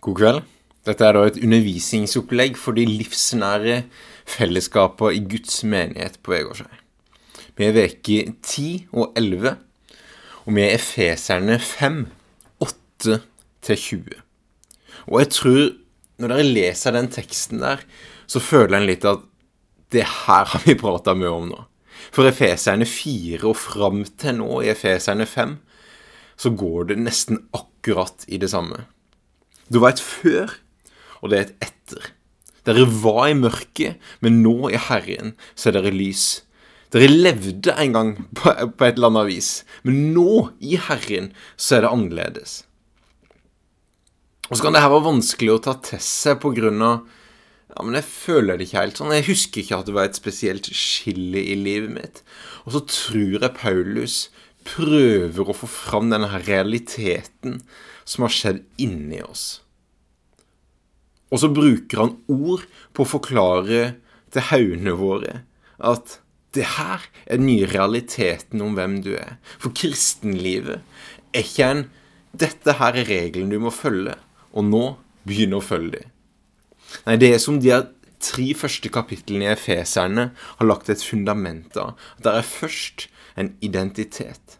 God kveld. Dette er da et undervisningsopplegg for de livsnære fellesskaper i Guds menighet på Vegårshei. Vi er veke 10 og 11, og vi er Efeserne 5, 8-20. Og jeg tror, når dere leser den teksten der, så føler en litt at det her har vi prata mye om nå. For Efeserne 4 og fram til nå, i Efeserne 5, så går det nesten akkurat i det samme. Det var et før, og det er et etter. Dere var i mørket, men nå i Herren så er dere lys. Dere levde en gang på, et eller annet vis, men nå i Herren så er det annerledes. Og så kan det her være vanskelig å ta til seg på grunn av ja, men jeg føler det ikke helt sånn. Jeg husker ikke at det var et spesielt skille i livet mitt. Og så tror jeg Paulus prøver å få fram denne her realiteten som har skjedd inni oss. Og så bruker han ord på å forklare til haugene våre at det her er den nye realiteten om hvem du er. For kristenlivet er ikke en 'dette her er regelen du må følge', og nå begynner å følge dem. Nei, det er som de tre første kapitlene i Efeserne har lagt et fundament av. Det er først en identitet.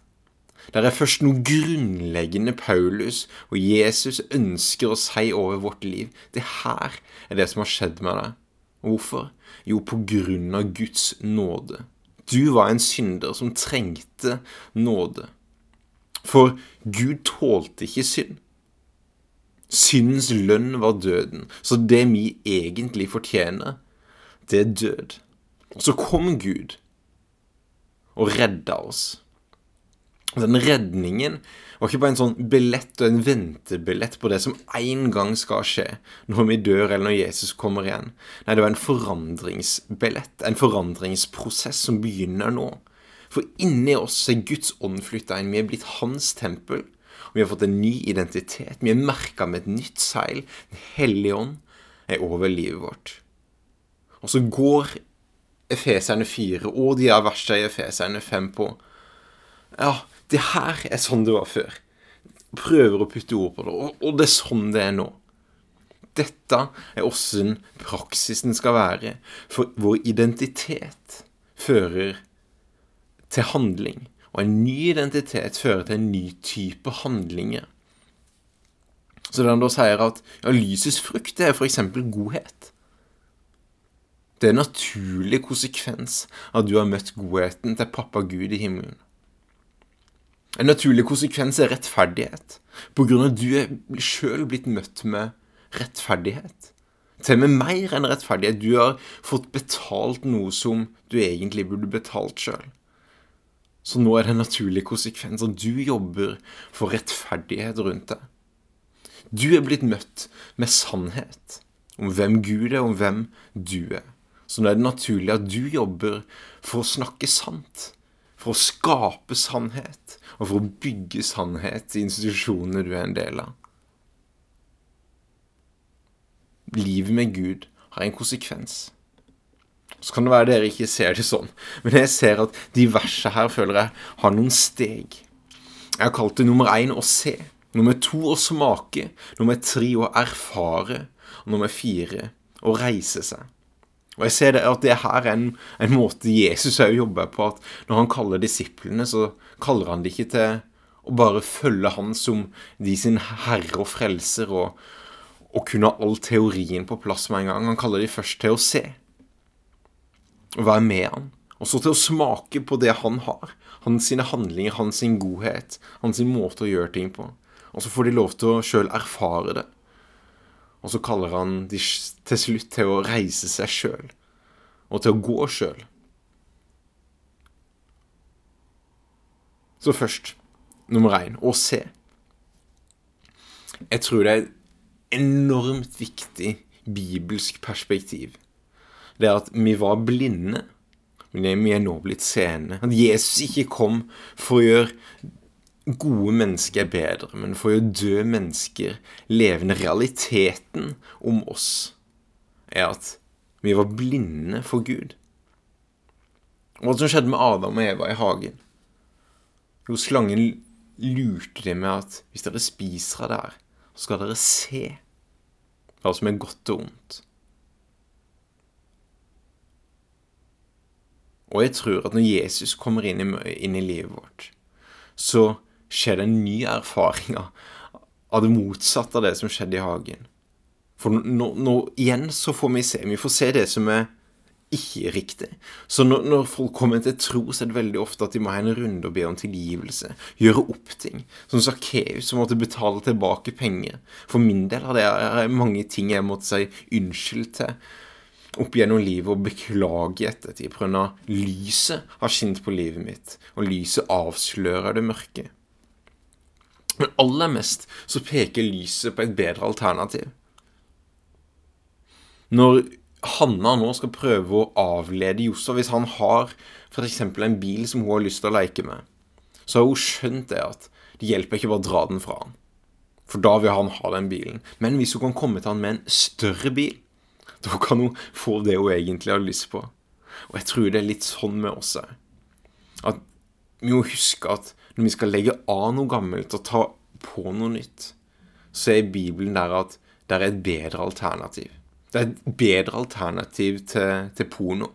Det er først noe grunnleggende Paulus og Jesus ønsker å si over vårt liv. Det her er det som har skjedd med deg. Hvorfor? Jo, på grunn av Guds nåde. Du var en synder som trengte nåde. For Gud tålte ikke synd. Syndens lønn var døden. Så det vi egentlig fortjener, det er død. Og så kom Gud og redda oss. Den redningen var ikke bare en sånn billett og en ventebillett på det som en gang skal skje når vi dør eller når Jesus kommer igjen. Nei, det var en forandringsbillett, en forandringsprosess som begynner nå. For inni oss er Guds ånd flytta inn. Vi er blitt hans tempel. Og vi har fått en ny identitet. Vi er merka med et nytt seil. Den hellige ånd er over livet vårt. Og så går Efeserne 4 og de har versene i Efeserne 5 på Ja, det her er sånn det var før. Prøver å putte ord på det, og, det er sånn det er nå. Dette er åssen praksisen skal være, for vår identitet fører til handling. Og en ny identitet fører til en ny type handlinger. Så den da sier at ja, lysets frukt er f.eks. godhet. Det er en naturlig konsekvens at du har møtt godheten til pappa Gud i himmelen. En naturlig konsekvens er rettferdighet, på grunn av at du er sjøl blitt møtt med rettferdighet. Til og med mer enn rettferdighet. Du har fått betalt noe som du egentlig burde betalt sjøl. Så nå er det en naturlig konsekvens at du jobber for rettferdighet rundt deg. Du er blitt møtt med sannhet om hvem Gud er, om hvem du er. Så nå er det naturlig at du jobber for å snakke sant for å skape sannhet, og for å bygge sannhet i institusjonene du er en del av. Livet med Gud har en konsekvens. Så kan det være dere ikke ser det sånn, men jeg ser at de versene her føler jeg har noen steg. Jeg har kalt det nummer én å se, nummer to å smake, nummer tre å erfare, og nummer fire å reise seg. Og jeg ser det at det her er en, en måte Jesus òg jobber på. At når han kaller disiplene, så kaller han det ikke til å bare følge han som de sin herre og frelser og, og kunne ha all teorien på plass med en gang. Han kaller de først til å se. Og være med han. Og så til å smake på det han har. Hans sine handlinger, hans sin godhet, hans sin måte å gjøre ting på. Og så får de lov til å sjøl erfare det. Og så kaller han de til slutt til å reise seg sjøl, og til å gå sjøl. Så først, nummer én, å se. Jeg tror det er et enormt viktig bibelsk perspektiv. Det er at vi var blinde, men vi er nå blitt seende. At Jesus ikke kom for å gjøre gode mennesker er bedre, men for å dø mennesker levende realiteten om oss, er at vi var blinde for Gud. Hva som skjedde med Adam og Eva i hagen? Jo, slangen lurte dem med at hvis dere spiser av det her, så skal dere se hva som er godt og ondt. Og jeg tror at når Jesus kommer inn i, inn i livet vårt, så skjer det en ny erfaring av det motsatte av det som skjedde i hagen. For nå, nå, igjen så får vi se Vi får se det som er ikke riktig. Så når, når, folk kommer til tro, så er det veldig ofte at de må ha en runde og be om tilgivelse. Gjøre opp ting. Som Sakkeus, som måtte betale tilbake penger. For min del har det mange ting jeg måtte si unnskyld til opp gjennom livet og beklage i ettertid pga. lyset har skint på livet mitt, og lyset avslører det mørke. Men aller mest så peker lyset på et bedre alternativ. Når Hanna nå skal prøve å avlede Josef Hvis han har f.eks. en bil som hun har lyst til å leke med, så har hun skjønt det at det hjelper ikke bare å dra den fra han. For da vil han ha den bilen. Men hvis hun kan komme til han med en større bil, da kan hun få det hun egentlig har lyst på. Og jeg tror det er litt sånn med oss òg. At vi må huske at når vi skal legge av noe gammelt og ta på noe nytt, så er Bibelen der at det er et bedre alternativ. Det er et bedre alternativ til, til porno.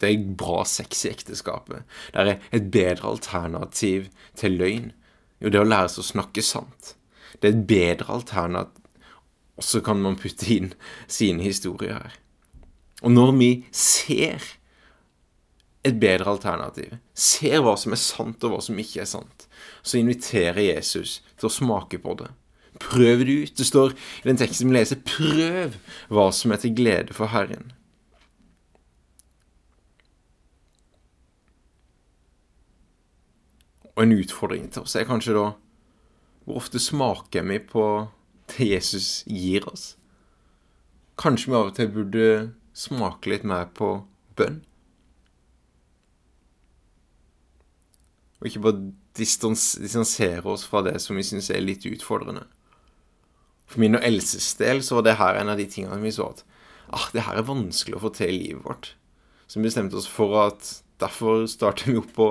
Det er bra sex i ekteskapet. Det er et bedre alternativ til løgn. Jo, det å lære seg å snakke sant. Det er et bedre alternativ Og så kan man putte inn sine historier her. Og når vi ser et bedre alternativ, ser hva som er sant og hva som ikke er sant, så inviterer Jesus til å smake på det. Prøv det ut. Det står i den teksten vi leser, prøv hva som er til glede for Herren. Og en utfordring til oss er kanskje da Hvor ofte smaker vi på det Jesus gir oss? Kanskje vi av og til burde smake litt mer på bønn? Og ikke bare distansere oss fra det som vi syns er litt utfordrende. For min og Elses del så var det her en av de tingene vi så at ah, det her er vanskelig å få til i livet vårt. Så vi bestemte oss for at derfor starter vi opp å,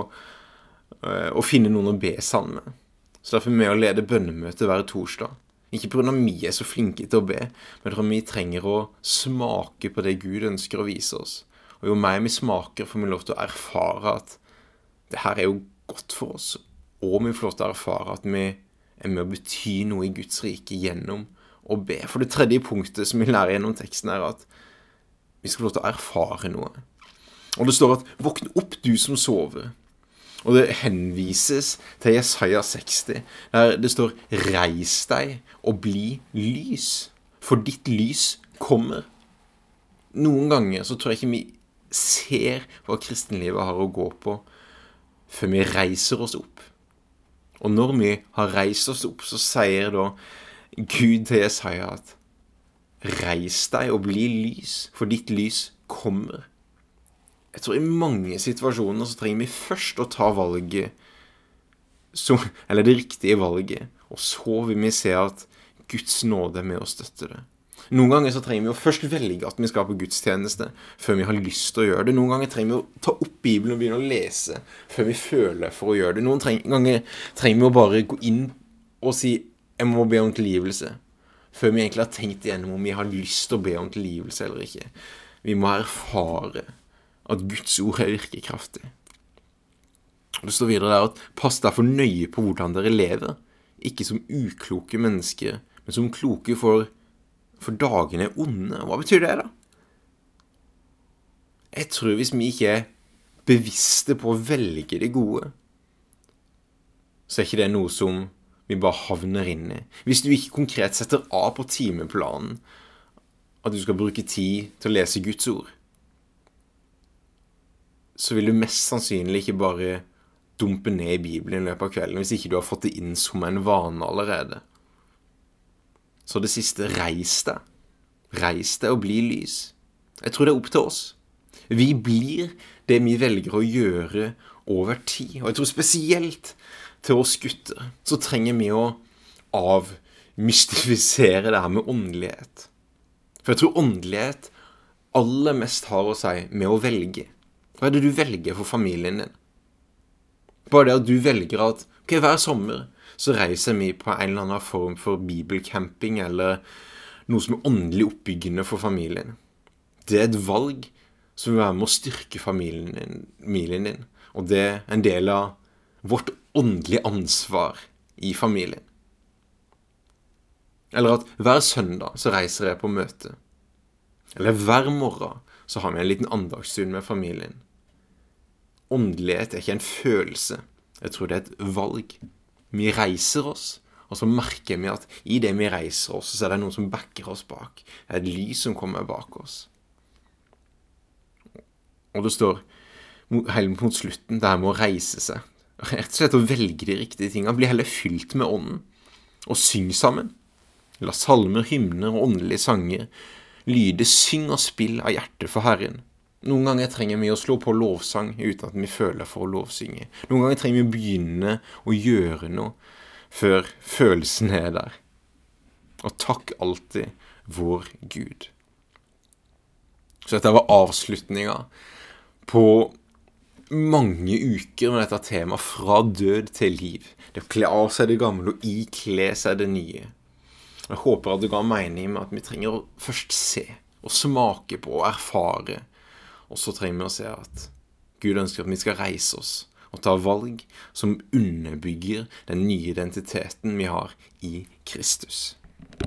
uh, å finne noen å be sammen med. Så derfor er vi med å lede bønnemøte hver torsdag. Ikke pga. vi er så flinke til å be, men fordi vi trenger å smake på det Gud ønsker å vise oss. Og jo mer vi smaker, får vi lov til å erfare at det her er jo godt for oss. Og vi får lov til å erfare at vi er med å bety noe i Guds rike gjennom å be. For det tredje punktet som vi lærer gjennom teksten, er at vi skal få lov til å erfare noe. Og det står at 'våkn opp, du som sover'. Og det henvises til Jesaja 60, der det står 'reis deg og bli lys', for ditt lys kommer. Noen ganger så tror jeg ikke vi ser hva kristenlivet har å gå på, før vi reiser oss opp. Og når vi har reist oss opp, så sier da Gud til Jesaja at Reis deg og bli lys, for ditt lys kommer. Jeg tror i mange situasjoner så trenger vi først å ta valget som, Eller det riktige valget, og så vil vi se at Guds nåde er med å støtte det. Noen ganger så trenger vi å først velge at vi skal på gudstjeneste før vi har lyst til å gjøre det. Noen ganger trenger vi å ta opp Bibelen og begynne å lese før vi føler for å gjøre det. Noen ganger trenger vi å bare gå inn og si 'jeg må be om tilgivelse', før vi egentlig har tenkt igjennom om vi har lyst til å be om tilgivelse eller ikke. Vi må erfare at Guds ord er virkekraftig. Det står videre der at 'pass derfor nøye på hvordan dere lever', ikke som ukloke mennesker, men som kloke for for dagene er onde. Hva betyr det, da? Jeg tror hvis vi ikke er bevisste på å velge det gode, så er ikke det noe som vi bare havner inn i. Hvis du ikke konkret setter av på timeplanen at du skal bruke tid til å lese Guds ord, så vil du mest sannsynlig ikke bare dumpe ned i Bibelen i løpet av kvelden hvis ikke du har fått det inn som en vane allerede. Så det siste reis deg. Reis deg og bli lys. Jeg tror det er opp til oss. Vi blir det vi velger å gjøre over tid. Og jeg tror spesielt til oss gutter så trenger vi å avmystifisere det her med åndelighet. For jeg tror åndelighet aller mest har å si med å velge. Hva er det du velger for familien din? Bare det at du velger at ok, hver sommer så reiser vi på en eller annen form for bibelcamping eller noe som er åndelig oppbyggende for familien. Det er et valg som vil være med å styrke familien din, familien din. Og det er en del av vårt åndelige ansvar i familien. Eller at hver søndag så reiser jeg på møte. Eller hver morgen så har vi en liten andagsstund med familien. Åndelighet er ikke en følelse. Jeg tror det er et valg. Vi reiser oss, og så merker vi at i det vi reiser oss, så er det noen som backer oss bak. Det er et lys som kommer bak oss. Og det står helt mot slutten, det her med å reise seg. Rett og slett å velge de riktige tingene. Bli heller fylt med Ånden. Og syng sammen. La salmer, hymner og åndelige sanger lyde syng og spill av hjertet for Herren. Noen ganger trenger vi å slå på lovsang uten at vi føler for å lovsynge. Noen ganger trenger vi å begynne å gjøre noe før følelsen er der. Og takk alltid vår Gud. Så dette var avslutninga på mange uker med dette temaet fra død til liv. Det å kle av seg det gamle og ikle seg det nye. Jeg håper at det ga mening med at vi trenger å først se og smake på og erfare og så trenger vi å se at Gud ønsker at vi skal reise oss og ta valg som underbygger den nye identiteten vi har i Kristus.